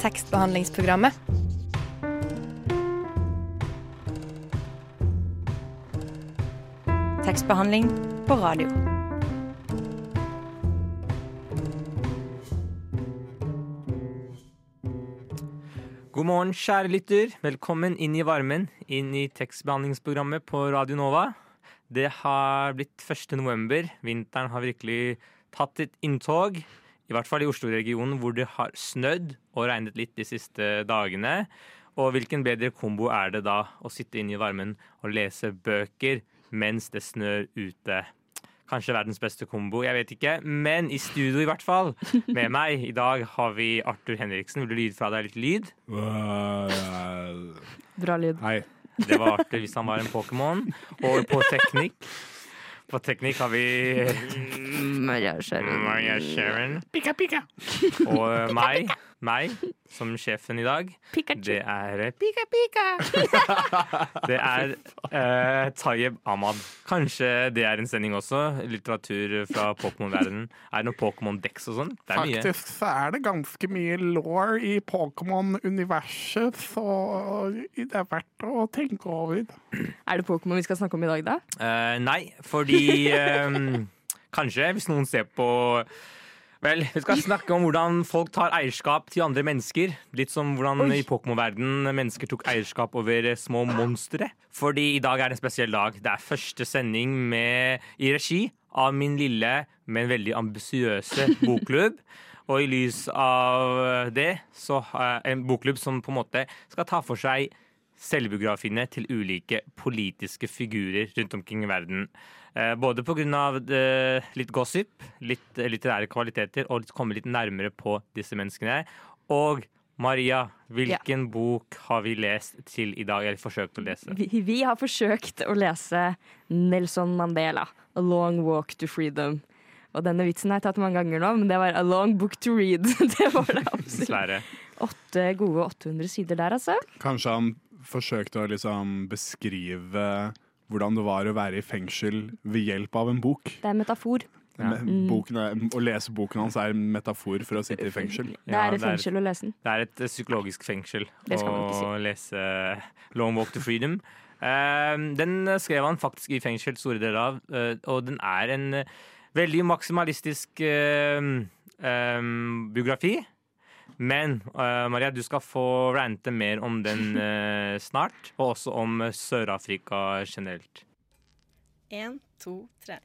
tekstbehandlingsprogrammet. Tekstbehandling på radio. God morgen, kjære lytter. Velkommen inn i varmen, inn i tekstbehandlingsprogrammet på Radio Nova. Det har blitt 1. november. Vinteren har virkelig tatt et inntog. I hvert fall i Oslo-regionen, hvor det har snødd og regnet litt de siste dagene. Og hvilken bedre kombo er det da å sitte inne i varmen og lese bøker mens det snør ute? Kanskje verdens beste kombo, jeg vet ikke. Men i studio i hvert fall, med meg i dag har vi Arthur Henriksen. Vil du lyde fra deg litt lyd? Bra lyd. Hei. Det var Arthur hvis han var en Pokémon. Og på teknikk På teknikk har vi Maria Sharon. Maria Sharon. Pika, pika. Og meg, meg som sjefen i dag. Pikachu. Det er Pika Pika. Det er uh, Tayeb Ahmad. Kanskje det er en sending også. Litteratur fra Pokémon-verdenen. Er det noe Pokémon-dex og sånn? Det er mye. Faktisk så er det ganske mye law i Pokémon-universet, så det er verdt å tenke over. Er det Pokémon vi skal snakke om i dag, da? Eh, nei, fordi eh, Kanskje, hvis noen ser på Vel, vi skal snakke om hvordan folk tar eierskap til andre mennesker. Litt som hvordan Oi. i Pokémon-verden mennesker tok eierskap over små monstre. Fordi i dag er det en spesiell dag. Det er første sending med, i regi av min lille, men veldig ambisiøse bokklubb. Og i lys av det, så jeg en bokklubb som på en måte skal ta for seg selvbiografiene til ulike politiske figurer rundt omkring i verden. Eh, Både pga. litt gossip, litt eh, litterære kvaliteter, og komme litt nærmere på disse menneskene. Og Maria, hvilken bok har vi lest til i dag? Eller forsøkt å lese? Vi, vi har forsøkt å lese Nelson Mandela, 'A Long Walk to Freedom'. Og denne vitsen har jeg tatt mange ganger nå, men det var 'A Long Book to Read'. Det var det absolutt. Dessverre. Åtte gode 800 sider der, altså. Kanskje han forsøkte å liksom beskrive hvordan det var å være i fengsel ved hjelp av en bok. Det er en metafor. Ja. Men Boken er, å lese boken hans er en metafor for å sitte i fengsel. Det er et fengsel å lese den. Det er et eh, psykologisk fengsel Det skal man ikke å lese Long Walk to Freedom. Eh, Den skrev han faktisk i fengsel store deler av, eh, og den er en eh, veldig maksimalistisk eh, eh, biografi. Men uh, Maria, du skal få rante mer om den uh, snart, og også om Sør-Afrika generelt. Én, to, tre.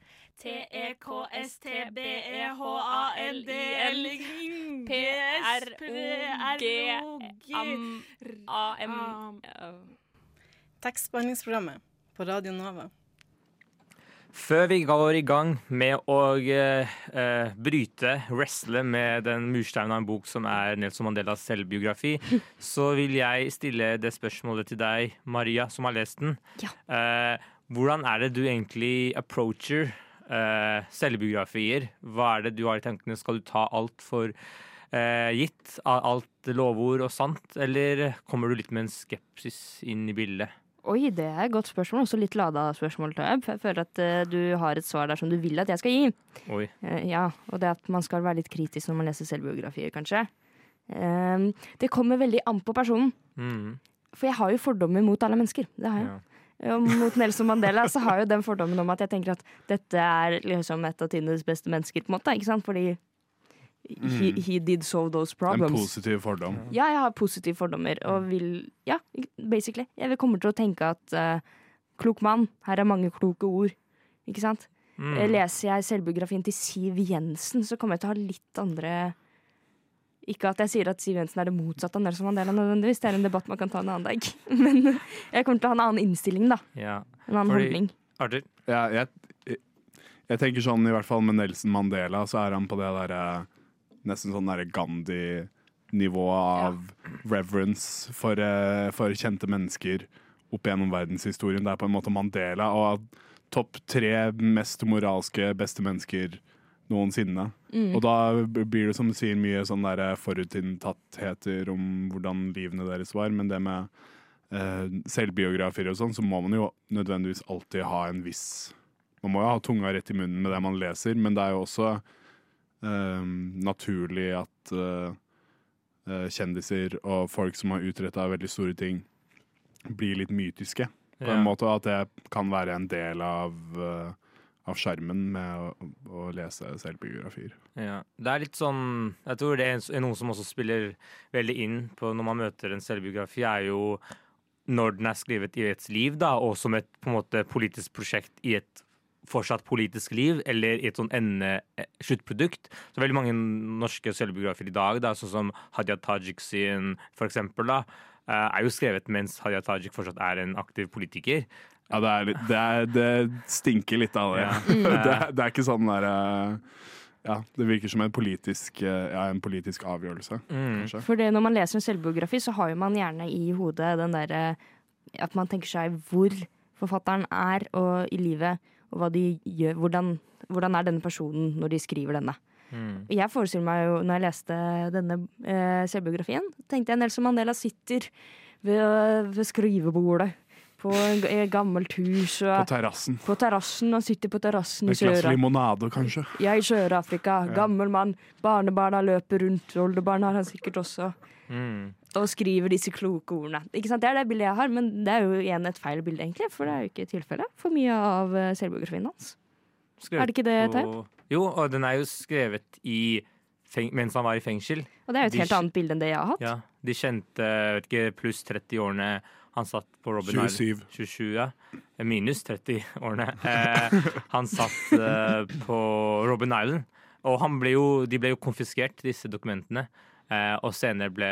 P-R-O-G-A-M-A-M Tekstbehandlingsprogrammet på Radio Nova. Før vi går i gang med å eh, eh, bryte, wrestle med den mursteinen av en bok som er Nelson Mandelas selvbiografi, så vil jeg stille det spørsmålet til deg, Maria, som har lest den. Ja. Eh, hvordan er det du egentlig approacher eh, selvbiografier? Hva er det du har i tankene? Skal du ta alt for eh, gitt? Alt lovord og sant? Eller kommer du litt med en skepsis inn i bildet? Oi, det er et godt spørsmål. Også litt lada spørsmål, jeg. Føler at uh, du har et svar der som du vil at jeg skal gi. Oi. Uh, ja, og det at man skal være litt kritisk når man leser selvbiografier, kanskje. Uh, det kommer veldig an på personen. Mm. For jeg har jo fordommer mot alle mennesker. Det har jeg. Ja. Og mot Nelson Mandela så har jeg jo den fordommen om at jeg tenker at dette er liksom et av tidenes beste mennesker, på en måte. Fordi he, he did solve those problems. En positiv fordom. Ja, jeg har positive fordommer og vil Ja, basically. Jeg kommer til å tenke at uh, klok mann, her er mange kloke ord. Ikke sant? Mm. Eh, Leser jeg selvbiografien til Siv Jensen, så kommer jeg til å ha litt andre Ikke at jeg sier at Siv Jensen er det motsatte av Nelson Mandela, nødvendigvis. Det er en debatt man kan ta en annen dag. Men jeg kommer til å ha en annen innstilling, da. Ja. En annen Fordi- holdning. Arthur? Ja, jeg, jeg tenker sånn, i hvert fall med Nelson Mandela, så er han på det derre Nesten sånn Gandhi-nivå av reverence for, eh, for kjente mennesker opp gjennom verdenshistorien. Det er på en måte Mandela og topp tre mest moralske beste mennesker noensinne. Og da blir det som du sier mye sånn forutinntattheter om hvordan livene deres var, men det med eh, selvbiografier og sånn, så må man jo nødvendigvis alltid ha en viss Man må jo ha tunga rett i munnen med det man leser, men det er jo også naturlig at eh, eh, kjendiser og folk som har utretta veldig store ting, blir litt mytiske. På en Ja. måte At det kan være en del av eh, av skjermen med å, å lese selvbiografier. Ja. Det er litt sånn Jeg tror det er noe som også spiller veldig inn på når man møter en selvbiografi, er jo når den er skrevet i et liv, da, og som et måte politisk prosjekt i et fortsatt politisk liv, eller i et sånn ende eh, sluttprodukt. Så veldig mange norske selvbiografer i dag, da, sånn som Hadia Tajik sin, da, eh, er jo skrevet mens Hadia Tajik fortsatt er en aktiv politiker. Ja, det, er litt, det, er, det stinker litt av det. Ja. det, er, det er ikke sånn derre Ja, det virker som en politisk, eh, ja, en politisk avgjørelse, Mm. kanskje. For det, når man leser en selvbiografi, så har jo man gjerne i hodet den derre At man tenker seg hvor forfatteren er og i livet, de gjør. Hvordan, hvordan er denne personen når de skriver denne. Mm. Jeg forestiller meg jo, når jeg leste denne eh, selvbiografien, tenkte jeg Nelson Mandela sitter ved, ved skrivebordet på en, et gammelt hus På terrassen. på terrassen. Han sitter på terrassen i Et glass Sør-Afrika. limonade, kanskje. Er i Sør-Afrika, gammel mann. Barnebarna løper rundt. Oldebarn har han sikkert også. Mm. Og skriver disse kloke ordene. Ikke sant? Det er det bildet jeg har, men det er jo igjen et feil bilde, egentlig. For det er jo ikke tilfellet for mye av eh, selvbiografien hans. Skrevet Er det ikke det, på- Taib? Jo, og den er jo skrevet i feng mens han var i fengsel. Og det er jo et De- helt annet bilde enn det jeg har hatt. Ja, De kjente vet ikke, pluss 30-årene han satt på Robin Island. 27. 27, ja. Minus 30-årene. Eh, han satt eh, på Robin Island. Og han ble jo, de ble jo konfiskert, disse dokumentene. Eh, og senere ble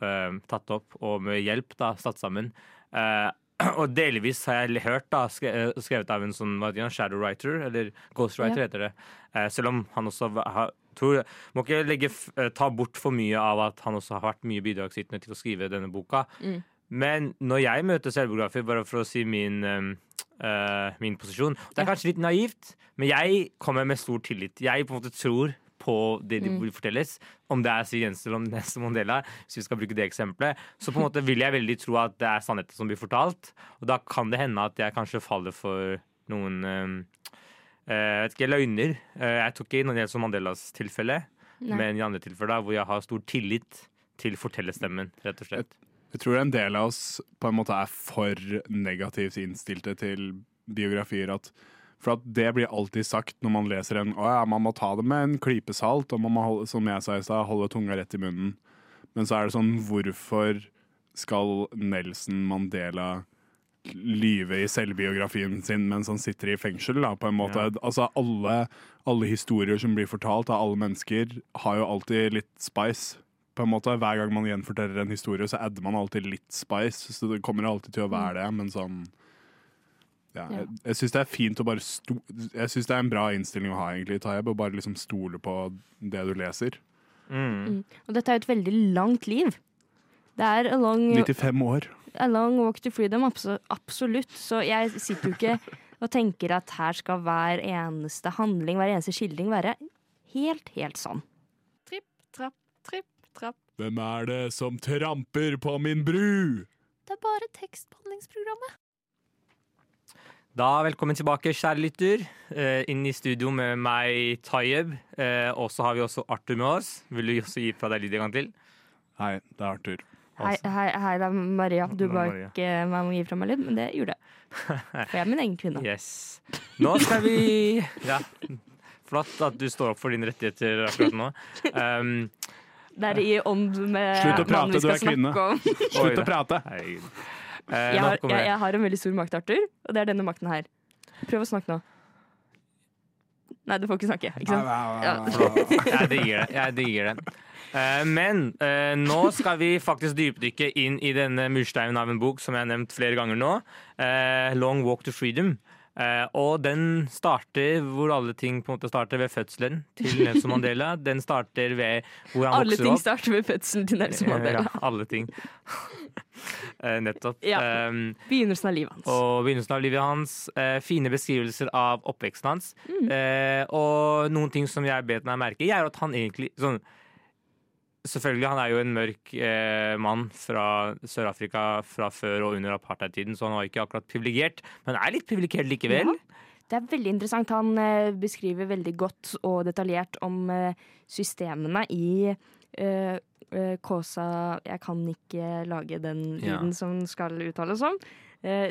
eh, tatt opp og med hjelp da, satt sammen. Eh, og delvis har jeg hørt, da, eh, skrevet av en sånn hva heter shadow writer, eller ghostwriter Ja. heter det. Eh, selv om han også har tror, Må ikke legge, eh, ta bort for mye av at han også har vært mye bidragsytende til å skrive denne boka. Mm. Men når jeg møter selvbiografer, bare for å si min, eh, min posisjon Det er kanskje litt naivt, men jeg kommer med stor tillit. Jeg på en måte tror på det de Mm. fortelles. Om det er Siv Jensen eller om det Nelson Mandela, hvis vi skal bruke det eksempelet. Så på en måte vil jeg veldig tro at det er sannheten som blir fortalt. Og da kan det hende at jeg kanskje faller for noen um, eh, vet ikke, løgner. Eh, jeg tok ikke i Nelson Mandelas tilfelle, Nei. men i andre tilfeller hvor jeg har stor tillit til fortellerstemmen, rett og slett. Jeg tror en del av oss på en måte er for negativt innstilte til biografier. At, for at det blir alltid sagt når man leser en Å ja, man må ta det med en klype salt, og man må, holde, som jeg sa i stad, holde tunga rett i munnen. Men så er det sånn, hvorfor skal Nelson Mandela lyve i selvbiografien sin mens han sitter i fengsel, da, på en måte. Ja. Altså, alle, alle historier som blir fortalt av alle mennesker, har jo alltid litt spice. På en måte, Hver gang man gjenforteller en historie, så adder man alltid litt spice. Så det kommer alltid til å være det, men sånn ja. Jeg, jeg syns det er fint å bare sto Jeg synes det er en bra innstilling å ha, egentlig, Tayeb. Å bare liksom stole på det du leser. Mm. Og dette er jo et veldig langt liv. Det er a long, 95 år. a long walk to freedom, absolutt. Så jeg sitter jo ikke og tenker at her skal hver eneste handling, hver eneste skildring være helt, helt sånn. Tripp, trapp, tripp, trapp. Hvem er det som tramper på min bru? Det er bare tekstbehandlingsprogrammet. Da Velkommen tilbake, kjære lytter. Eh, inn i studio med meg, Tayeb. Eh, og så har vi også Arthur med oss. Vil du også gi fra deg lyd en gang til? Hei, det er Arthur. Hei, hei, hei, det er Maria. Du ba ikke meg om å gi fra meg lyd, men det gjorde jeg. For jeg er min egen kvinne. Yes. Nå skal vi Ja, flott at du står opp for dine rettigheter akkurat nå. Um, Det er i ånd med mannen vi skal snakke om. Slutt å prate! du er kvinne. Slutt å prate. om jeg, har, jeg har en veldig stor makt, Arthur, og det er denne makten her. Prøv å snakke nå. Nei, du får ikke snakke. Ikke sant? Jeg digger det. Jeg digger det. Eh, men eh, nå skal vi faktisk dypdykke inn i denne mursteinen av en bok som jeg har nevnt flere ganger nå. eh, 'Long Walk to Freedom'. Eh, og den starter hvor alle ting på en måte starter ved fødselen til Nelson Mandela. Den starter ved hvor han Alle vokser ting starter ved fødselen til Nelson Mandela. Ja, alle ting. Eh, nettopp. Ja. Begynnelsen av livet hans. og begynnelsen av livet hans. Eh, fine beskrivelser av oppveksten hans. Mm. Eh, og noen ting som jeg bet meg merke i, er at han egentlig sånn Selvfølgelig, han er jo en mørk eh, mann fra Sør-Afrika fra før og under apartheid-tiden, så han var ikke akkurat privilegert, men er litt privilegert likevel. Ja. Det er veldig interessant. Han eh, beskriver veldig godt og detaljert om eh, systemene i eh, eh, Kåsa Jeg kan ikke lage den Ja. som skal uttales som. Eh,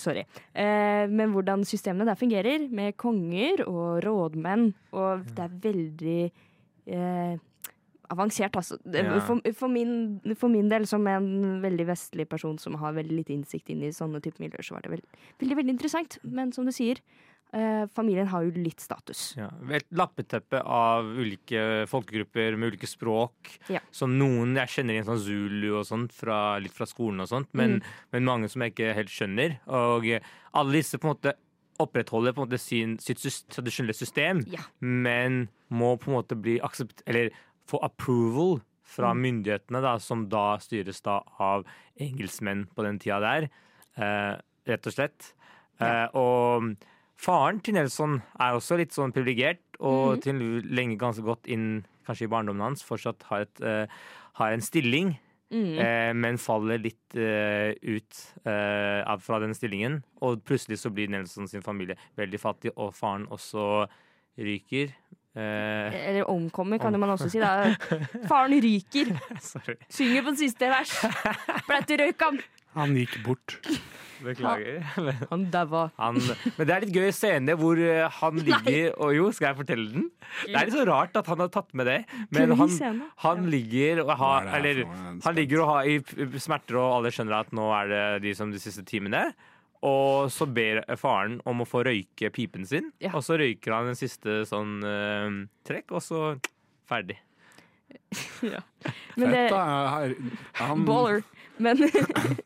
sorry. Eh, men hvordan systemene der fungerer, med konger og rådmenn, og det er veldig eh, avansert, altså. Ja. For, for, min, for min del, som en veldig vestlig person som har veldig lite innsikt inn i sånne type miljøer, så var det veld, veldig, veldig interessant. Men som du sier, eh, familien har jo litt status. Ja, et lappeteppe av ulike folkegrupper med ulike språk. Ja. Som noen jeg kjenner igjen sånn zulu og sånt, fra, litt fra skolen og sånt, men, Mm. men mange som jeg ikke helt skjønner. Og alle disse på en måte opprettholder på en måte sin, sitt tradisjonelle system, Ja. men må på en måte bli aksept... Eller få approval fra Mm. myndighetene, da, som da styres da av engelskmenn på den tida der, eh, rett og slett. Eh, og faren til Nelson er også litt sånn privilegert, og Mhm. til lenge ganske godt inn kanskje i barndommen hans fortsatt har, et, eh, har en stilling, Mm. eh, men faller litt eh, ut eh, fra den stillingen. Og plutselig så blir Nelson sin familie veldig fattig, og faren også ryker. Eh, Eller omkommer, kan man også si. Da. Faren ryker. sorry. Synger på den siste vers. Blette røyk han. Han gikk bort. Beklager. Han daua. Men det er litt gøy scene hvor eh, han ligger Og jo, skal jeg fortelle den? Det er litt så rart at han har tatt med det. Men han, han ligger og har er Eller er han ligger og har i smerter, og alle skjønner at nå er det de som de siste timene. Og så ber faren om å få røyke pipen sin, Ja. og så røyker han en siste sånn uh, trekk, og så ferdig. Men det. Han, Baller. Men,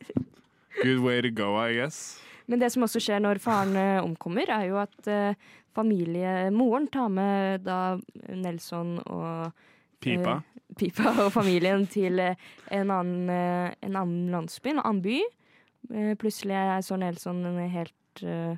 good way to go, I guess. men det som også skjer når faren eh, omkommer, er jo at uh, familie Moren tar med da Nelson og Pipa. eh, Pipa og familien til eh, en annen, eh, en annen landsby, en annen by. Eh, Plutselig er Søren Nelson en helt uh,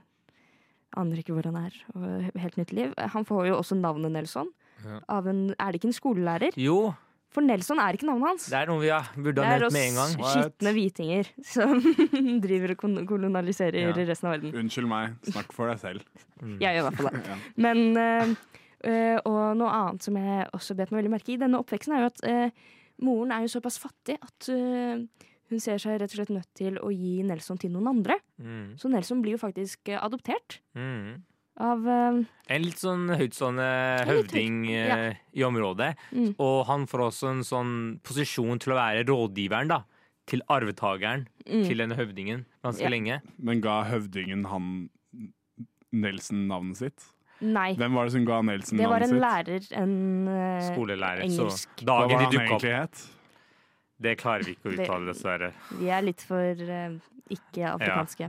Aner ikke hvor han er. Og helt nytt liv. Han får jo også navnet Nelson. Ja. Av en, er det ikke en skolelærer? Jo, For Nelson er ikke navnet hans. det er noe vi har, burde ha nevnt med en gang. Det er oss skitne hvitinger som driver og kolonialiserer Ja. resten av verden. Unnskyld meg, snakk for deg selv. Mm. Jeg gjør i hvert fall det. Ja. Men uh, Og noe annet som jeg også bet meg veldig merke i denne oppveksten, er jo at uh, moren er jo såpass fattig at øh, hun ser seg rett og slett nødt til å gi Nelson til noen andre. Mm. Så Nelson blir jo faktisk øh, adoptert Mm. av uh, En litt sånn høytstående høvding høyt, eh, ja. i området. Mm. Og han får også en sånn posisjon til å være rådgiveren da, til arvetakeren mm, til denne høvdingen ganske Ja. lenge. Men ga høvdingen han Nelson navnet sitt? Nei. Hvem var det som ga Nelson navnet sitt? Det var en sitt? lærer, en uh, Skolelærer. engelsk. Så Hva dagen de han dukka opp, egentlig het? Det klarer vi ikke å uttale, dessverre. Vi er litt for uh, ikke Ja,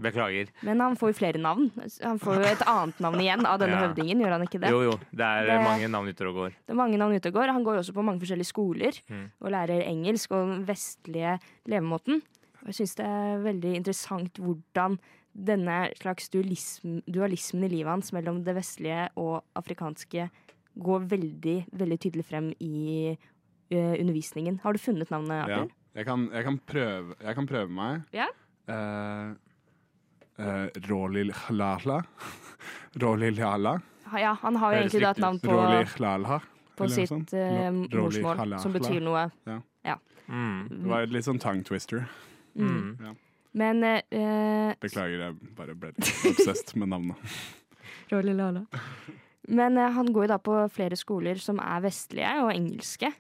beklager. Men han får jo flere navn. Han får jo et annet navn igjen av denne Ja. høvdingen, gjør han ikke det? Jo, jo. Det er Det- mange navn ute og går. Det er mange navn ute og går. Han går jo også på mange forskjellige skoler Mm. og lærer engelsk og den vestlige levemåten. Og jeg syns det er veldig interessant hvordan denne slags dualism, dualismen i livet hans mellom det vestlige og afrikanske går veldig, veldig tydelig frem i undervisningen. Har du funnet navnet, Ja. Jeg kan, jeg kan, prøve, jeg kan prøve meg. Ja. Uh, uh, Rolil Hlala. Rolil Hlala. Ha- Ja, han har jo egentlig da et navn på, Hlala. på sitt eh, Rolil morsmål, Hlala. som betyr noe. Mm. Det var et litt sånn tongue twister. Mm. Ja. Men eh, eh, Beklager, jeg bare ble litt obsessed med navnet. Rolil-Hlala. Men eh, han går jo da på flere skoler som er vestlige og engelske.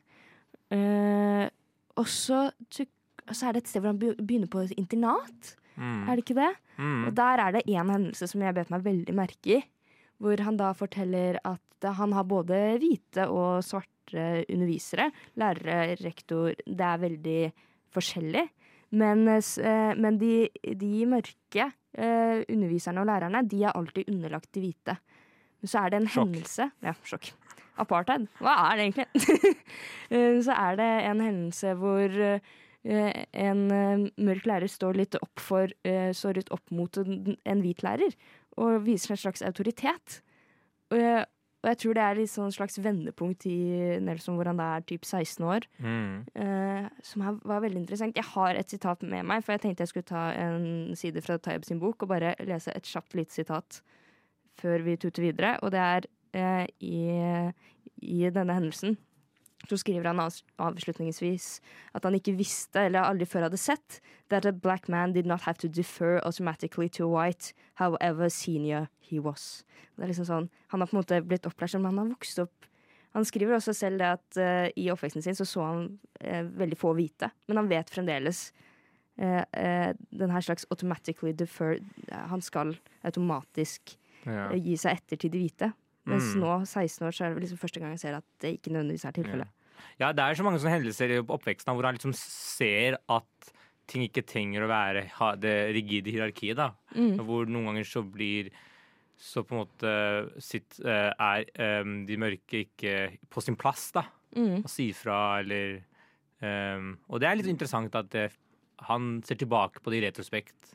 Eh, og så, så er det et sted hvor han begynner på et internat. Mm. Er det ikke det? Mm. Og der er det en hendelse som jeg bet meg veldig merke i. Hvor han da forteller at han har både hvite og svarte undervisere. Lærere, rektor. Det er veldig forskjellig. Men, eh, men de, de mørke eh, underviserne og lærerne, de er alltid underlagt de hvite. Men så er det en Sjokk. hendelse Ja, sjokk. Apartheid. Hva er det egentlig? Eh, så er det en hendelse hvor eh, en eh, mørk lærer står litt opp for står litt opp mot en, hvit lærer og viser en slags autoritet. Og, jeg- tror det er et sånn slags vendepunkt i Nelson, hvor han da er typ 16 år. Mm. som var veldig interessant. Jeg har et sitat med meg, for jeg tenkte jeg skulle ta en side fra Taib sin bok og bare lese et kjapt lite sitat før vi tuter videre. Og det er eh, i, i denne hendelsen så skriver han avslutningsvis at han ikke visste, eller aldri før hadde sett, that a black man did not have to defer automatically to white, however senior he was. Det er liksom sånn, Han har på en måte blitt opplært som han har vokst opp Han skriver også selv det at eh, i oppveksten sin så så han eh, veldig få hvite, men han vet fremdeles uh, den her slags automatically defer Han skal automatisk gi seg etter til de hvite. Mens Mm. nå, 16 år, så er det liksom første gang jeg ser at det ikke nødvendigvis er tilfellet. Ja, det er så mange sånne hendelser i oppveksten hvor han liksom ser at ting ikke trenger å være ha det rigide hierarkiet. da. Mm. Hvor noen ganger så blir så på en måte sitt, eh, er eh, de mørke ikke på sin plass, da. Mm. Si fra eller um, Og det er litt interessant at det, han ser tilbake på det i retrospekt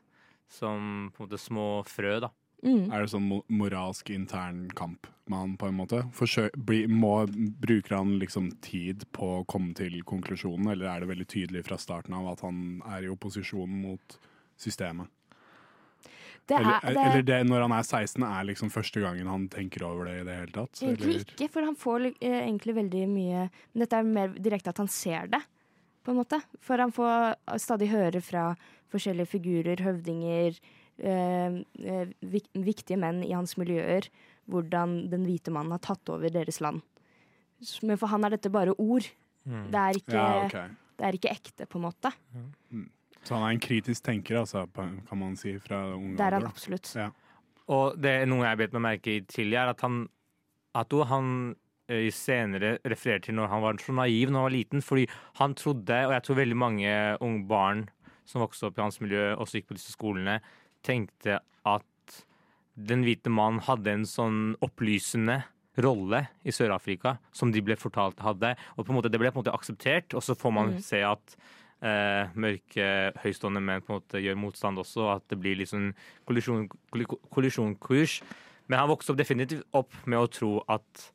som på en måte små frø, da. Mm. Er det sånn moralsk intern kamp med han, på en måte? Forsø bli, må, bruker han liksom tid på å komme til konklusjonen, eller er det veldig tydelig fra starten av at han er i opposisjon mot systemet? Det eller, er, det, eller det når han er 16, er liksom første gangen han tenker over det i det hele tatt? Egentlig Eller? ikke, for han får eh, egentlig veldig mye Men dette er mer direkte at han ser det, på en måte. For han får stadig høre fra forskjellige figurer, høvdinger, eh, eh, viktige menn i hans miljøer, hvordan den hvite mannen har tatt over deres land. Men for han er dette bare ord. Det er ikke, Ja, okay. det er ikke ekte, på en måte. Så han er en kritisk tenker, altså, kan man si, fra ung Det er han absolutt. Ja. Og det er noe jeg bet meg merke i tidligere, er at han at han eh, senere refererer til når han var så naiv når han var liten. Fordi han trodde, og jeg tror veldig mange unge barn som vokste opp i hans miljø, også gikk på disse skolene, tenkte at den hvite mannen hadde en sånn opplysende rolle i Sør-Afrika som de ble fortalt hadde. Og på en måte, det ble på en måte akseptert, og så får man mm. se at eh, mørke, høystående menn på en måte gjør motstand også, og at det blir litt sånn kollisjon, kolli- kollisjonskurs. Men han vokste opp definitivt opp med å tro at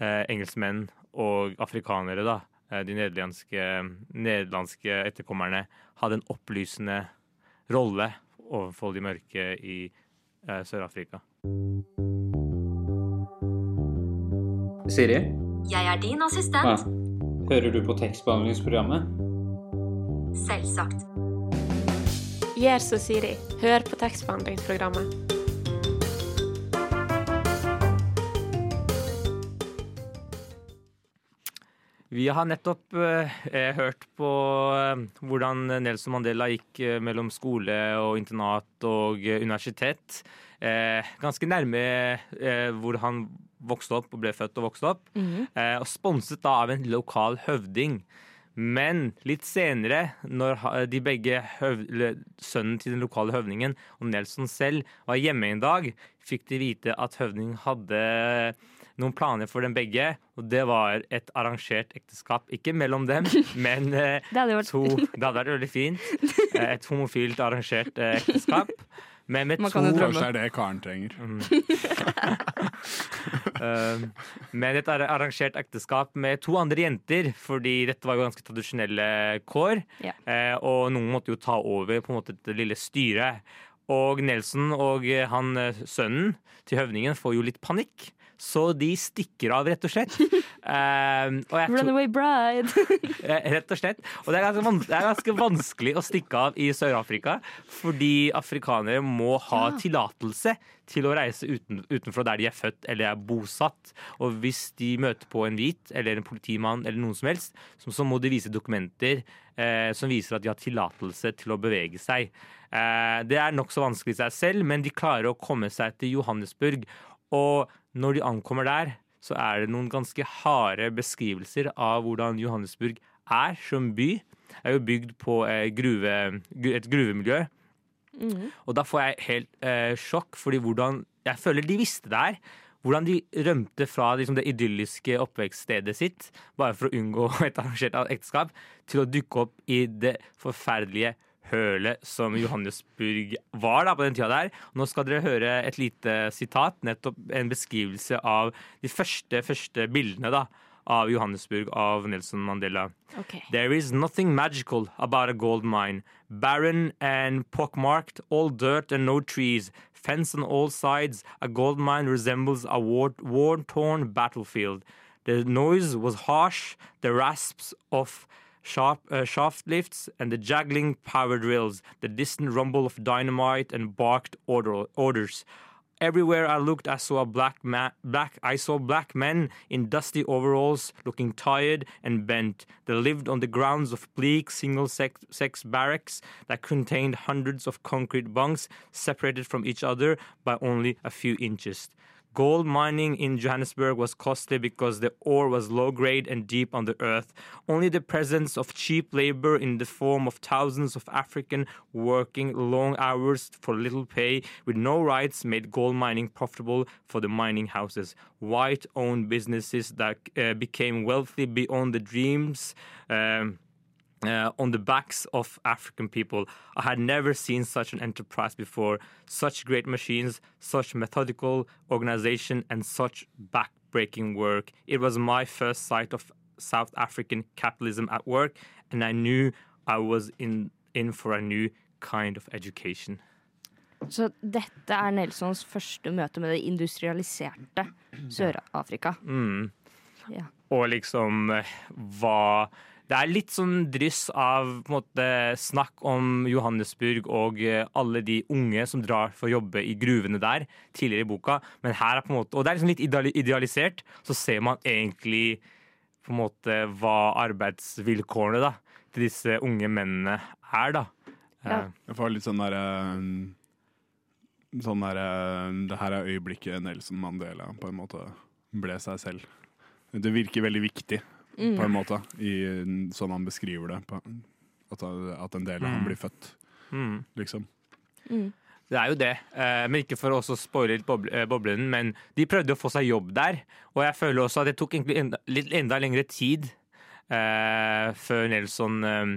eh, engelskmenn og afrikanere, da, eh, de nederlandske, nederlandske etterkommerne, hadde en opplysende rolle overfor de mørke i eh, Sør-Afrika. Siri, Jeg er din ja. assistent. hører du på tekstbehandlingsprogrammet? Selvsagt. Gjør som Siri. Hør på tekstbehandlingsprogrammet. Vi har nettopp eh, eh, hørt på eh, hvordan Nelson Mandela gikk eh, mellom skole og internat og eh, universitet. Eh, ganske nærme eh, hvor han vokste opp og ble født og vokste opp. Mhm. eh, og sponset da av en lokal høvding. Men litt senere, når de begge sønnen til den lokale høvdingen og Nelson selv var hjemme en dag, fikk de vite at høvdingen hadde noen planer for dem begge. Og det var et arrangert ekteskap. Ikke mellom dem, men eh, Det hadde vært to Det hadde vært veldig fint. Eh, Et homofilt arrangert eh, ekteskap. Men med Man to. Kanskje det er det karen trenger. Eh, Men et arrangert ekteskap med to andre jenter, fordi dette var jo ganske tradisjonelle kår. Ja. Uh, Og noen måtte jo ta over på en måte dette lille styret. Og Nelson og han sønnen til høvdingen får jo litt panikk. Så de stikker av, rett og slett. Eh, og jeg Runaway bride. Rett og slett. Og det er, ganske det er ganske vanskelig å stikke av i Sør-Afrika, fordi afrikanere må ha Ja. tillatelse til å reise uten, utenfor der de er født eller er bosatt. Og hvis de møter på en hvit eller en politimann eller noen som helst, så, så må de vise dokumenter eh, som viser at de har tillatelse til å bevege seg. Eh, det er nokså vanskelig i seg selv, men de klarer å komme seg til Johannesburg. Og når de ankommer der, så er det noen ganske harde beskrivelser av hvordan Johannesburg er som by. Det er jo bygd på eh, gruve, et gruvemiljø. Mm. Og da får jeg helt eh, sjokk, fordi hvordan Jeg føler de visste det her. Hvordan de rømte fra liksom, det idylliske oppvekststedet sitt bare for å unngå et arrangert ekteskap, til å dukke opp i det forferdelige hølet som Johannesburg var da på den tida der. Nå skal dere høre et lite sitat, nettopp en beskrivelse av de første, første bildene da, av Johannesburg av Nelson Mandela. Okay. There is nothing magical about a gold mine. Barren and pockmarked, all dirt and no trees. Fence on all sides. A gold mine resembles a war-torn battlefield. The noise was harsh, the rasps of sharp, uh, shaft lifts and the juggling power drills, the distant rumble of dynamite and barked order, orders. Everywhere I looked, I saw black ma- black. I saw black men in dusty overalls, looking tired and bent. They lived on the grounds of bleak single-sex sex barracks that contained hundreds of concrete bunks separated from each other by only a few inches. Gold mining in Johannesburg was costly because the ore was low grade and deep under earth. Only the presence of cheap labor in the form of thousands of African working long hours for little pay with no rights made gold mining profitable for the mining houses. White owned businesses that uh, became wealthy beyond the dreams. Um, uh, on the backs of African people. I had never seen such an enterprise before. Such great machines, such methodical organization, and such back-breaking work. It was my first sight of South African capitalism at work, and I knew I was in, in for a new kind of education. Så dette er Nelsons første møte med det industrialiserte Sør-Afrika. Mm. Ja. Og liksom eh, hva Det er litt sånn dryss av på en måte, snakk om Johannesburg og eh, alle de unge som drar for å jobbe i gruvene der tidligere i boka. Men her er på en måte, Og det er liksom litt idealisert. Så ser man egentlig på en måte hva arbeidsvilkårene da, til disse unge mennene er, da. Ja. Eh, Jeg får litt sånn derre Sånn derre Det her er øyeblikket Nelson Mandela på en måte ble seg selv. Det virker veldig viktig Mm. på en måte, i, sånn han beskriver det. På, at, at en del av han ham blir født, mm. liksom. Mm. Det er jo det, eh, men ikke for å også spoile litt eh, boblen, men de prøvde å få seg jobb der. Og jeg føler også at det tok enda, litt, enda lengre tid eh, før Nelson eh,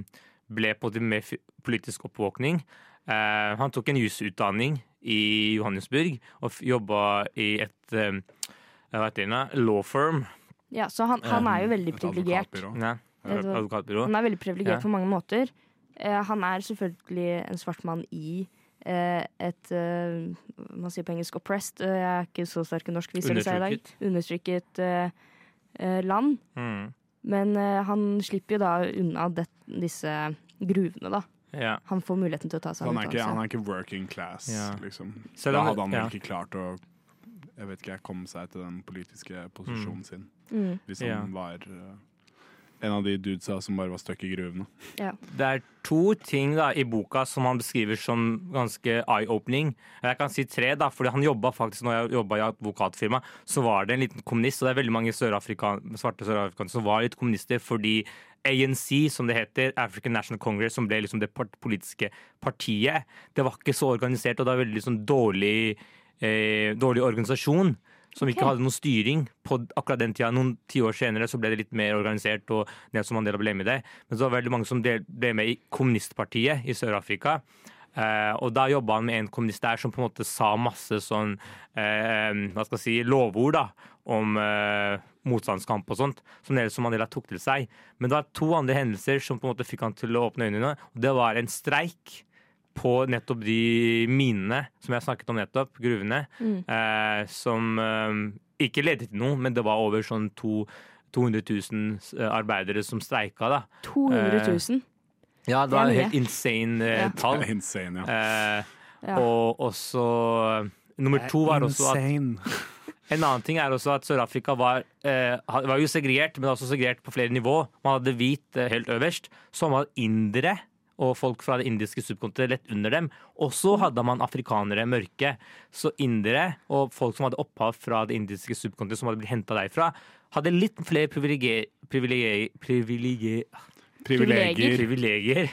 ble på måte mer politisk oppvåkning. Eh, han tok en jusutdanning i Johannesburg og jobba i et eh, hva heter det, law firm. Ja, så han, han er jo veldig privilegert. advokatbyrå. Ja, advokatbyrå. Han er veldig privilegert Ja. på mange måter. Eh, han er selvfølgelig en svart mann i eh, et eh, Man sier på engelsk 'oppressed'. eh, jeg er ikke så sterk i norsk, viser det seg i dag. Undertrykket eh, eh, land. Mm. Men han slipper jo da unna det, disse gruvene, da. Ja. Han får muligheten til å ta seg Han en er, ikke, han er ikke working class, Ja. liksom. Selv Da hadde han ja. ikke klart å jeg vet ikke, kom seg til den politiske posisjonen sin. Mm, Hvis han Ja. var eh, en av de dudesa som bare var stuck i gruvene. ja. Det er to ting da, i boka som han beskriver som ganske eye-opening. Jeg kan si tre, da, fordi han jobba faktisk når jeg jobba i advokatfirma, så var det en liten kommunist, og det er veldig mange sør svarte sørafrikanere som var litt kommunister fordi ANC, som det heter, African National Congress, som ble liksom det politiske partiet, det var ikke så organisert, og det var veldig sånn dårlig, eh, dårlig organisasjon. Som ikke Ok. hadde noen styring på akkurat den tida. Noen tiår senere så ble det litt mer organisert, og Nelson Mandela ble med i det. Men så var det veldig mange som ble med i kommunistpartiet i Sør-Afrika. Eh, og da jobba han med en kommunist der som på en måte sa masse sånn eh, hva skal jeg si, lovord da, om eh, motstandskamp og sånt, som Nelson Mandela tok til seg. Men det var to andre hendelser som på en måte fikk han til å åpne øynene. og Det var en streik på nettopp de minene som jeg snakket om nettopp, gruvene, Mm. eh, som eh, ikke ledet til noe, men det var over sånn to, 200 000 arbeidere som streika, da. 200 000. Ja, det var et helt insane eh, Ja. tall. Insane, ja. Eh, Ja. Og også Nummer to var også at En annen ting er også at Sør-Afrika var, eh, var jo segregert, men også segregert på flere nivå. Man hadde hvit eh, helt øverst, så man hadde indere og folk fra det indiske subkontinentet lett under dem. Og så hadde man afrikanere, mørke. Så indere og folk som hadde opphav fra det indiske subkontinentet, som hadde blitt henta derfra, hadde litt flere privilegier, privilegier, privilegier, Privilegier. privilegier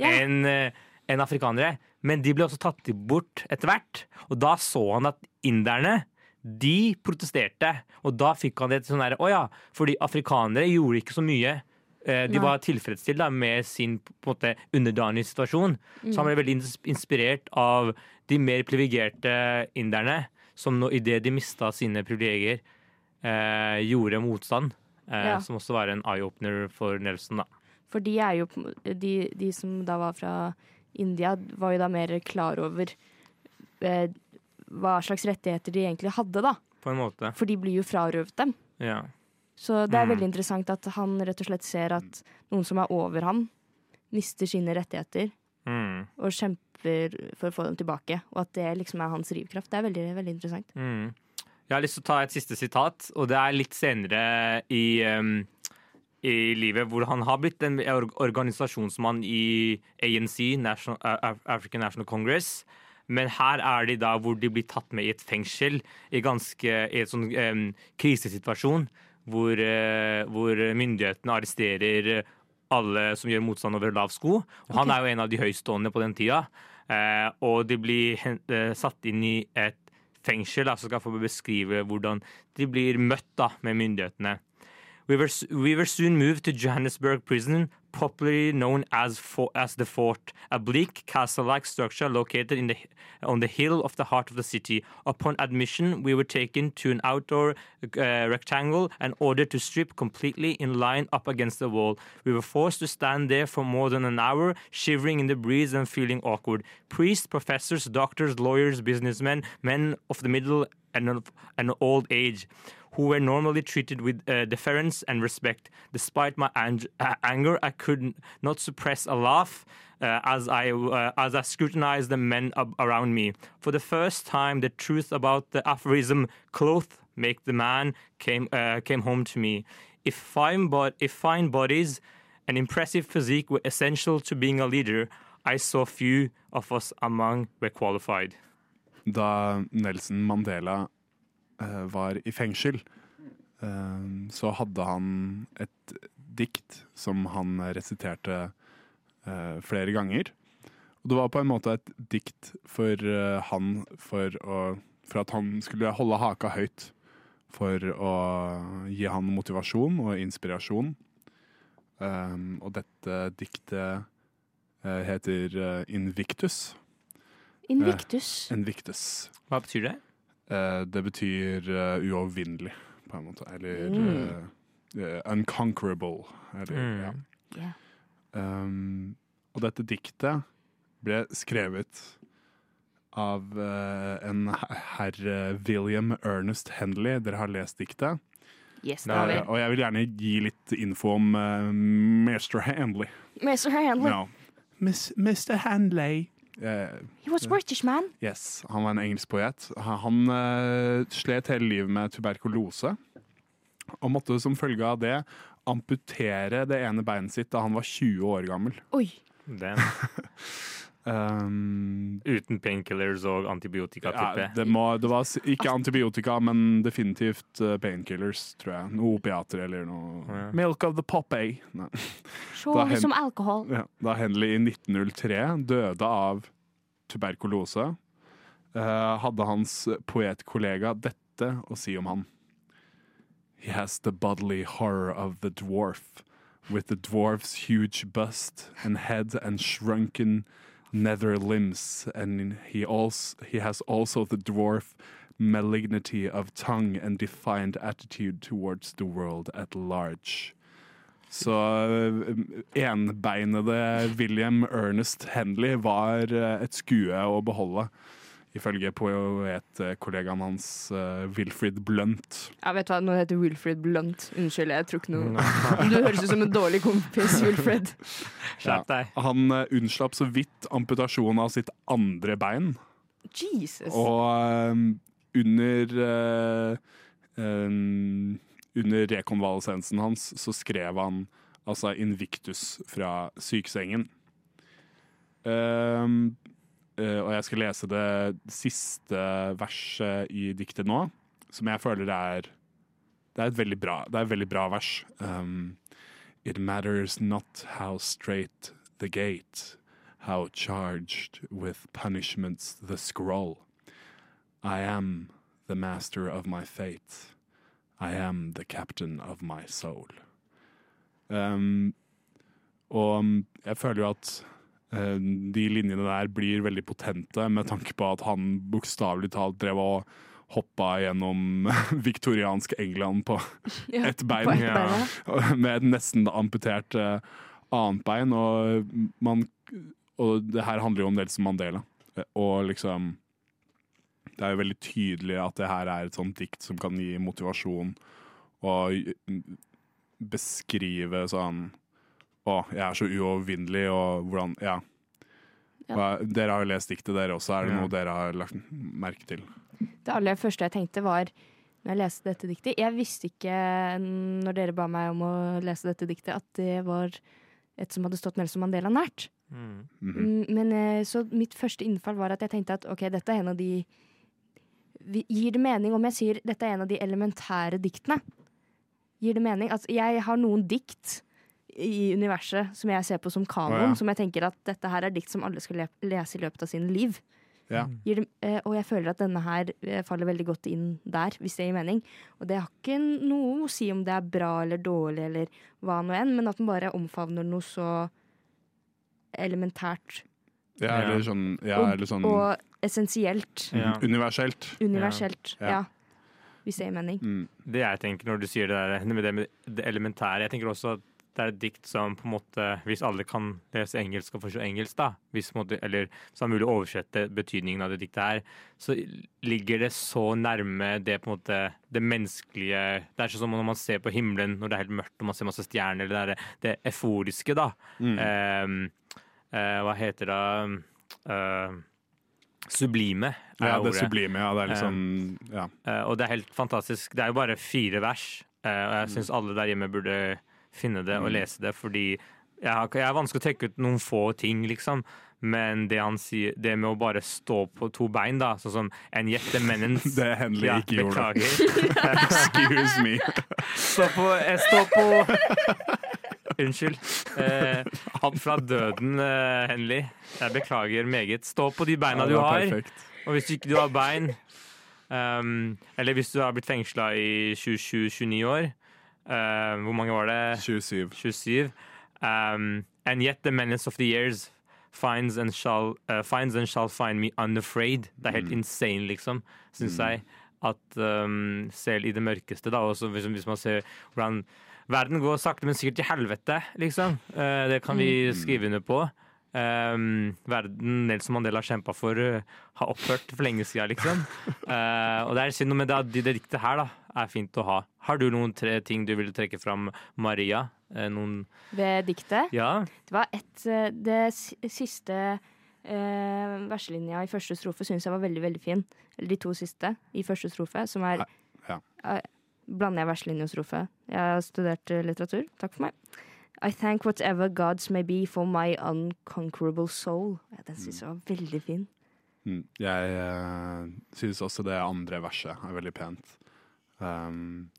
Ja. enn en afrikanere. Men de ble også tatt bort etter hvert. Og da så han at inderne de protesterte. Og da fikk han det til sånn derre Å ja, fordi afrikanere gjorde ikke så mye. Eh, De var tilfredsstilt da, med sin på måte underdanige situasjon. Så han ble veldig inspirert av de mer privilegerte inderne, som nå idet de mista sine privilegier, eh, gjorde motstand. Eh, Ja. Som også var en eye-opener for Nelson, da. For de er jo de, de som da var fra India, var jo da mer klar over eh, hva slags rettigheter de egentlig hadde, da. På en måte. For de blir jo frarøvet dem. Ja. Så det er Mm. veldig interessant at han rett og slett ser at noen som er over ham, mister sine rettigheter Mm. og kjemper for å få dem tilbake. Og at det liksom er hans drivkraft. Det er veldig, veldig interessant. Mm. Jeg har lyst til å ta et siste sitat, og det er litt senere i, um, i livet, hvor han har blitt en organisasjonsmann i ANC, National, African National Congress. Men her er de da hvor de blir tatt med i et fengsel, i, ganske, i en sånn um, krisesituasjon, hvor, eh, hvor myndighetene arresterer alle som gjør motstand over lav sko. Og han er jo en av de høystående på den tida. Eh, og de blir eh, satt inn i et fengsel da, som skal få beskrive hvordan de blir møtt da, med myndighetene. We were, we were soon moved to Johannesburg prison, popularly known as, for, as the fort, a bleak castle-like structure located in the, on the hill of the heart of the city. Upon admission, we were taken to an outdoor uh, rectangle and ordered to strip completely in line up against the wall. We were forced to stand there for more than an hour, shivering in the breeze and feeling awkward. Priests, professors, doctors, lawyers, businessmen, men of the middle and of an old age who were normally treated with uh, deference and respect. Despite my ang- uh, anger, I could not suppress a laugh uh, as I uh, as I scrutinized the men around me. For the first time, the truth about the aphorism "cloth make the man" came uh, came home to me. If fine, bo- if fine bodies and impressive physique were essential to being a leader, I saw few of us among were qualified. Da Nelson Mandela var i fengsel, eh, så hadde han et dikt som han resiterte eh, flere ganger. Og det var på en måte et dikt for eh, han for, å, for at han skulle holde haka høyt. For å gi han motivasjon og inspirasjon. Um, og dette diktet eh, heter Invictus. Invictus. Invictus. Invictus. Hva betyr det? Eh, det betyr eh, uovervinnelig, på en måte. Eller Mm. eh, unconquerable. Eller, Mm. ja. Ja. Um, og dette diktet ble skrevet av uh, en herr eh, William Ernest Henley. Dere har lest diktet. Yes, det har vi. Og jeg vil gjerne gi litt info om uh, Mr. Henley. Mr. Handley. Miss, Mr. Henley. Eh, He was British, man. Yes, Han var en engelsk poet. Han, eh, slet hele livet med tuberkulose. Og måtte som følge av det amputere det ene beinet sitt da han var 20 år gammel. Oi. Um, Uten painkillers og antibiotika, ja, det, må, det var ikke antibiotika, men definitivt uh, painkillers, tror jeg. Noe opiater eller noe Ja. Milk of the Poppy. Se som alkohol. Ja, da Henley i 1903 døde av tuberkulose, uh, hadde hans poetkollega dette å si om han. He has the bodily horror of the dwarf, with the dwarf's huge bust and head and shrunken nether limbs, and he also he has also the dwarf malignity of tongue and defiant attitude towards the world at large. Så eh, enbeinede William Ernest Henley var eh, et skue å beholde, ifølge poetkollegaen hans uh, Wilfrid Blunt. Jeg vet hva, Nå heter Wilfred Blunt. Unnskyld, jeg tror ikke noe Du høres ut som en dårlig kompis, Wilfred. Skjerp deg. Han uh, unnslapp så vidt amputasjon av sitt andre bein, Jesus. og uh, under eh, eh, under rekonvalesensen hans så skrev han altså Invictus fra sykesengen. Um, eh, og jeg skal lese det siste verset i diktet nå, som jeg føler er Det er et veldig bra, et veldig bra vers. Um, It matters not how straight the gate, how charged with punishments the scroll. I am the master of my fate. I am the captain of my soul. Um, og jeg føler jo at eh, de linjene der blir veldig potente, med tanke på at han bokstavelig talt drev og hoppa gjennom viktoriansk England på Ja, ett bein. på et bein, ja. Med et nesten amputert eh, annet bein. Og, man, og det her handler jo om Nelson Mandela. Eh, Og liksom Det er jo veldig tydelig at det her er et sånt dikt som kan gi motivasjon og mm, beskrive sånn Å, jeg er så uovervinnelig, og hvordan Ja. Ja. Hva, dere har jo lest diktet, dere også. Er det Ja. noe dere har lagt merke til? Det aller første jeg tenkte var når jeg leste dette diktet Jeg visste ikke når dere ba meg om å lese dette diktet, at det var et som hadde stått Nelson Mandela nært. Mm. Mhm. Mm, Men eh, så mitt første innfall var at jeg tenkte at ok, dette er en av de Gir det mening om jeg sier dette er en av de elementære diktene? Gir det mening? Altså, jeg har noen dikt i universet som jeg ser på som kanon, oh, ja. som jeg tenker at dette her er dikt som alle skal le lese i løpet av sine liv. Ja. Dem, eh, og jeg føler at denne her eh, faller veldig godt inn der, hvis det gir mening. Og det har ikke noe å si om det er bra eller dårlig eller hva nå enn, men at den bare omfavner noe så elementært ja, eller sånn, ja, og, eller sånn og essensielt. Ja. universelt. Universelt. Ja. Ja. Hvis det gir mening. Mm. Det jeg tenker når du sier det der med det, med det elementære Jeg tenker også at det er et dikt som på en måte Hvis alle kan lese engelsk og forstå engelsk, da hvis, måte, Eller så er mulig å oversette betydningen av det diktet her, så ligger det så nærme det på en måte Det menneskelige Det er sånn som når man ser på himmelen når det er helt mørkt og man ser masse stjerner, det er det euforiske, da. Mm. Ehm, eh, hva heter det Eh, Sublime er Ja, det ordet. sublime. Ja, det er liksom Ja. Eh, og det er helt fantastisk. Det er jo bare fire vers, eh, og jeg syns alle der hjemme burde finne det og Mm. lese det, fordi jeg, har, jeg er vanskelig å trekke ut noen få ting, liksom. Men det han sier, det med å bare stå på to bein, da, sånn som en jettemennens Det Henley ja, ikke gjorde. Excuse me. Stå på Jeg står på Unnskyld. Eh, fra døden, eh, Henley. Jeg beklager meget. Stå på de beina Ja, du har. perfekt. Og hvis ikke du har bein, um, eller hvis du har blitt fengsla i 27-29 år uh, Hvor mange var det? 27. 27. Um, and yet the menace of the years finds and shall, uh, finds and shall find me unafraid. Det er helt Mm. insane, liksom, syns Mm. jeg. At um, selv i det mørkeste, da, også hvis, hvis man ser hvordan Verden går sakte, men sikkert til helvete, liksom. Uh, det kan vi Mm. skrive under på. Um, verden Nelson Mandela kjempa for, uh, har opphørt for lenge siden, liksom. Uh, og det er synd, men det, det, det diktet her da, er fint å ha. Har du noen tre ting du ville trekke fram, Maria? Uh, noen Ved diktet. Ja? Det var ett Det siste eh, verselinja i første strofe syns jeg var veldig, veldig fin. Eller de to siste i første strofe, som er Ja. Blander jeg verselinje og strofe? Jeg har studert litteratur. Takk for meg. I thank whatever gods may be for my unconquerable soul. Ja, den syns jeg var veldig fin. Mm. Jeg uh, syns også det andre verset er veldig pent. Um,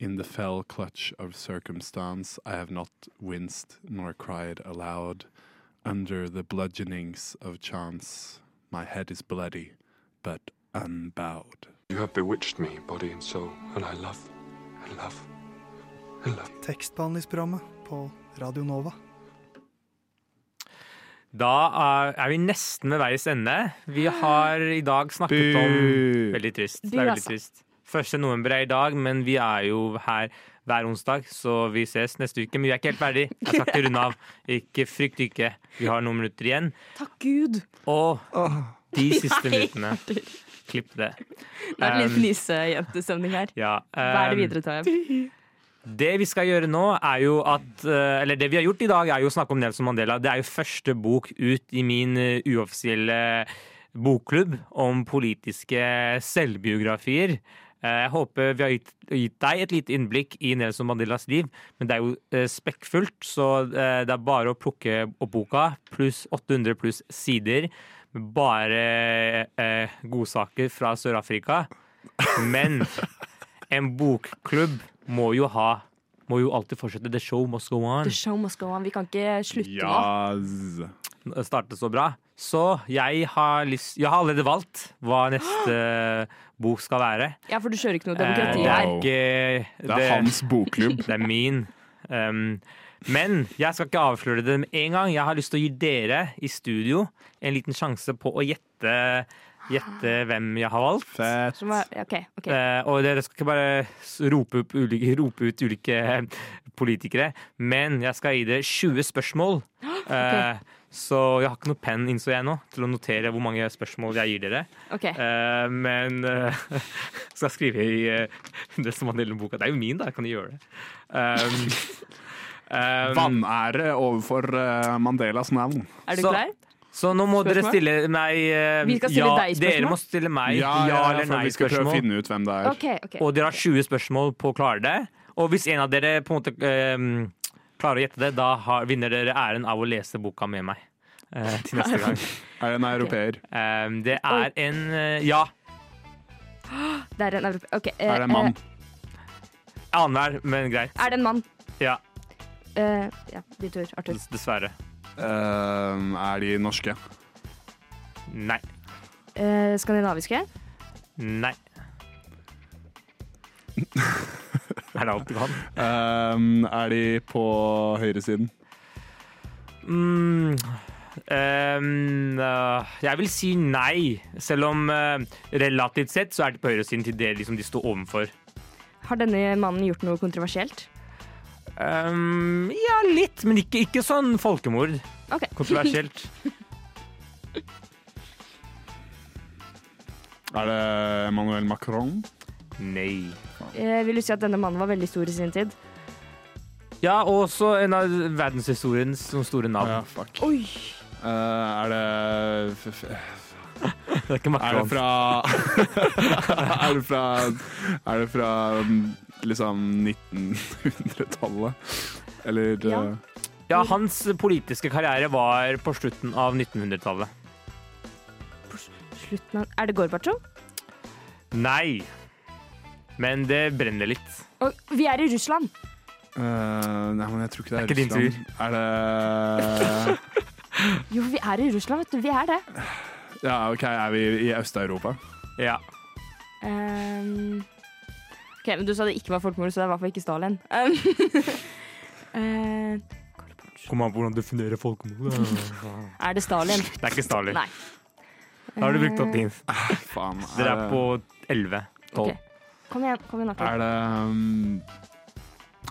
In the fell clutch of circumstance I have not winced nor cried aloud. Under the bludgeonings of chance my head is bloody, but unbowed. You have bewitched me, body and soul, and I love, I love, I love. Tekstbehandlingsprogrammet på Radio Nova. Da er, vi nesten ved veis ende. Vi har i dag snakket om Veldig trist. Det er veldig altså. trist. 1. november er i dag, men vi er jo her hver onsdag, så vi ses neste uke. Men vi er ikke helt ferdig. Jeg skal ikke runde av. Ikke frykt ikke. Vi har noen minutter igjen. Takk Gud! Og de siste minuttene Klipp det. Det er litt Um, fnisejentestemning her. Ja, det um, videre, Tajem? Det vi skal gjøre nå, er jo at eh, Eller det vi har gjort i dag, er jo å snakke om Nelson Mandela. Det er jo første bok ut i min eh, uoffisielle bokklubb om politiske selvbiografier. Eh, Jeg håper vi har gitt, deg et lite innblikk i Nelson Mandelas liv, men det er jo spekkfullt, så det er bare å plukke opp boka, pluss 800 pluss sider, med bare eh, godsaker fra Sør-Afrika. Men en bokklubb må jo ha Må jo alltid fortsette. The show must go on. The show must go on. Vi kan ikke slutte nå. Yes. Starte så bra. Så jeg har, lyst, jeg har allerede valgt hva neste bok skal være. Ja, for du kjører ikke noe Eh, demokrati det er her. Wow. ikke Det er hans bokklubb. Det er min. Um, men jeg skal ikke avsløre det med en gang. Jeg har lyst til å gi dere i studio en liten sjanse på å gjette, gjette hvem jeg har valgt. Fett. Som er, OK. ok Eh, og dere skal ikke bare rope, opp ulike, rope ut ulike eh, politikere, men jeg skal gi dere 20 spørsmål. Okay. Så jeg har ikke noe penn, innså jeg nå, til å notere hvor mange spørsmål jeg gir dere. Eh, men uh, skal jeg skrive i eh, det som var delen av boka. Det er jo min, da. Jeg kan jo gjøre det. Um, um, Vanære overfor eh, Mandelas navn. Er du så- klar? Så nå må dere stille meg eh, Vi skal stille ja, deg spørsmål? Dere må stille meg ja, Ja, ja, eller for vi skal prøve å finne ut hvem det er. Okay, okay. Og dere har 20 spørsmål på å klare det. Og hvis en av dere på en måte eh, klarer å gjette det, da har, vinner dere æren av å lese boka med meg. eh, til neste gang. Er det en europeer? Eh, det er en eh, ja. Det er en europeer. OK. eh, Er det en mann? eh, Annenhver, men greit. Er det en mann? Ja, Eh, ja, din tur, Arthur. dessverre. Eh, er de norske? Nei. Eh, skandinaviske? Nei. er det alt du kan? Eh, er de på høyresiden? Mm, ehm, øh, jeg vil si nei, selv om uh, relativt sett så er de på høyresiden til det liksom de står overfor. Har denne mannen gjort noe kontroversielt? Ehm, ja, litt, men ikke, ikke sånn folkemord. Okay. Kontroversielt. Er det Emmanuel Macron? Nei. Jeg vil du si at denne mannen var veldig stor i sin tid? Ja, og også en av verdenshistoriens store navn. Ja, fuck. Oi! Uh, er det f f Det er ikke Er det fra Er det fra Er det fra mm, liksom 1900-tallet? Eller Ja. eh, Ja, hans politiske karriere var på slutten av 1900-tallet. Slutten av Er det Gorbatsjov? Nei. Men det brenner litt. Og vi er i Russland! Uh, Nei, men jeg tror ikke det er, Det er ikke din Russland. Er det Jo, vi er i Russland, vet du. Vi er det. Ja, OK, er vi i Øst-Europa? Ja. Ehm, OK, men du sa det ikke var folkemord, så det er i hvert fall ikke Stalin. Um, eh, Kom an på hvordan du definerer folkemord. er det Stalin? Det er ikke Stalin. Nei. Da har du brukt opp din. Faen. Dere er det- på 11. 12. Ok. Kom igjen, kom igjen. Er det um,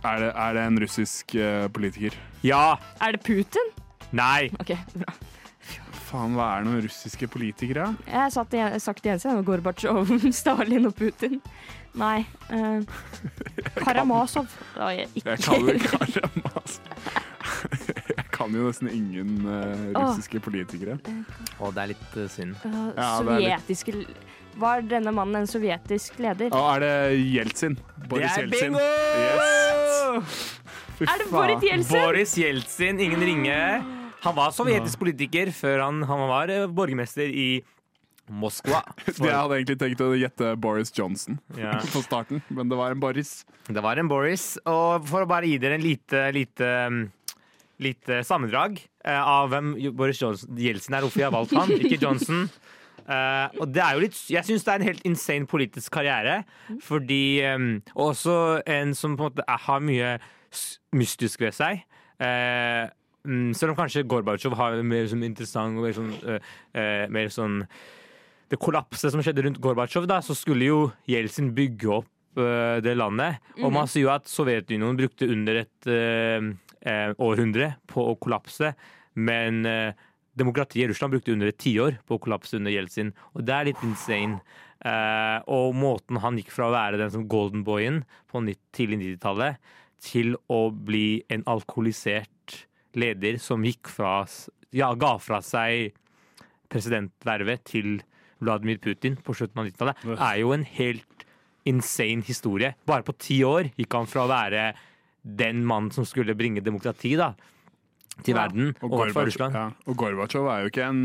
er det, er det en russisk eh, politiker? Ja! Er det Putin? Nei! OK, bra. Faen, hva er noen russiske politikere? Jeg har sagt det, sagt det eneste. Gorbatsjov, Stalin og Putin. Nei. Uh, Karamazov. Jeg. Jeg kan jo Karamaz. Jeg kan jo nesten ingen uh, russiske politikere. Å, det er litt uh, synd. Uh, Ja, det er litt- Var denne mannen en sovjetisk leder? Og er det Jeltsin? Boris det er Jeltsin. bingo! Yes. Er det. Boris Jeltsin? Boris Jeltsin, ingen ringe. Han var sovjetisk politiker før han, han var eh, borgermester i Moskva. Jeg hadde egentlig tenkt å gjette Boris Johnson Ja. på starten, men det var en Boris. Det var en Boris. Og for å bare gi dere en lite, lite, um, lite sammendrag eh, av hvem Boris Johnson, Jeltsin er, hvorfor jeg har valgt han, ikke Johnson. Uh, og det er jo litt Jeg syns det er en helt insane politisk karriere. Fordi um, Også en som på en måte har mye mystisk ved seg. Uh, um, selv om kanskje Gorbatsjov har mer sånn interessant og mer sånn, uh, mer sånn det kollapset som skjedde rundt Gorbatsjov, da, så skulle jo Jeltsin bygge opp eh, det landet. Og man sier jo at Sovjetunionen brukte under et eh, eh, århundre på å kollapse, men eh, demokratiet i Russland brukte under et tiår på å kollapse under Jeltsin. Og det er litt insane. Eh, og måten han gikk fra å være den som golden boyen på nitt- tidlig 90-tallet, til å bli en alkoholisert leder som gikk fra Ja, ga fra seg presidentvervet til Vladimir Putin på slutten av 90-tallet, er jo en helt insane historie. Bare på ti år gikk han fra å være den mannen som skulle bringe demokrati da, til ja. verden, Og og Gorbatsjov, Russland. ja. og Gorbatsjov er jo ikke en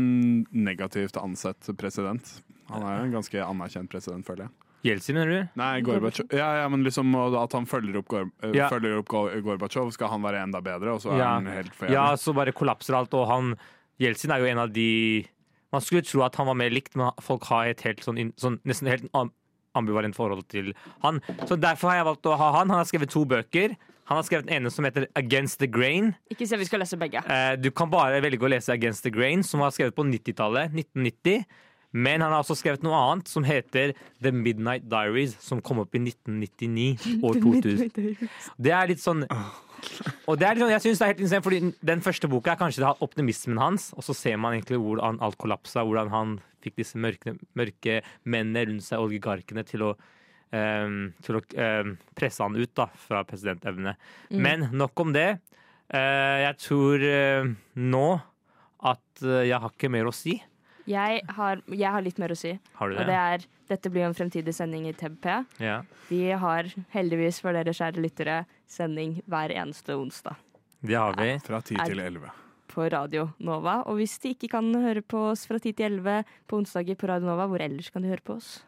negativt ansett president. Han er jo en ganske anerkjent president, føler jeg. Jeltsin, mener du? Nei, Gorbatsjov Ja, ja, men liksom at han følger opp, Gor eh, Ja. følger opp Gorbatsjov, skal han være enda bedre, og så er Ja. han helt for Ja, så bare kollapser alt, og han Jeltsin er jo en av de Man skulle tro at han var mer likt, men folk har et helt sånn, sånn nesten helt ambivalent forhold til han. Så derfor har jeg valgt å ha han. Han har skrevet to bøker. Han har skrevet den ene som heter Against the Grain. Ikke se, vi skal lese begge. Eh, Du kan bare velge å lese Against the Grain, som var skrevet på 90-tallet. 1990. Men han har også skrevet noe annet som heter The Midnight Diaries, som kom opp i 1999. År 2000. Det er litt sånn Og det er liksom, jeg synes det er helt insane, fordi Den første boka er kanskje det har optimismen hans, og så ser man egentlig hvordan alt kollapsa. Hvordan han fikk disse mørke, mørke mennene rundt seg, oligarkene, til å, um, til å um, presse han ut da, fra presidentevne. Mm. Men nok om det. Uh, jeg tror uh, nå at uh, jeg har ikke mer å si. Jeg har, jeg har litt mer å si. Har du Og det? det er dette blir jo en fremtidig sending i TBP. Ja. Vi har heldigvis for dere kjære lyttere sending hver eneste onsdag Det har vi. Fra 10 til 11. på Radio Nova. Og hvis de ikke kan høre på oss fra 10 til 11 på onsdager på Radio Nova, hvor ellers kan de høre på oss?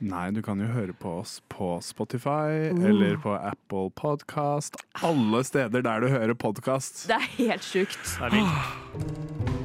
Nei, du kan jo høre på oss på Spotify Uh. eller på Apple Podcast. Alle steder der du hører podkast. Det er helt sjukt. Det er vilt.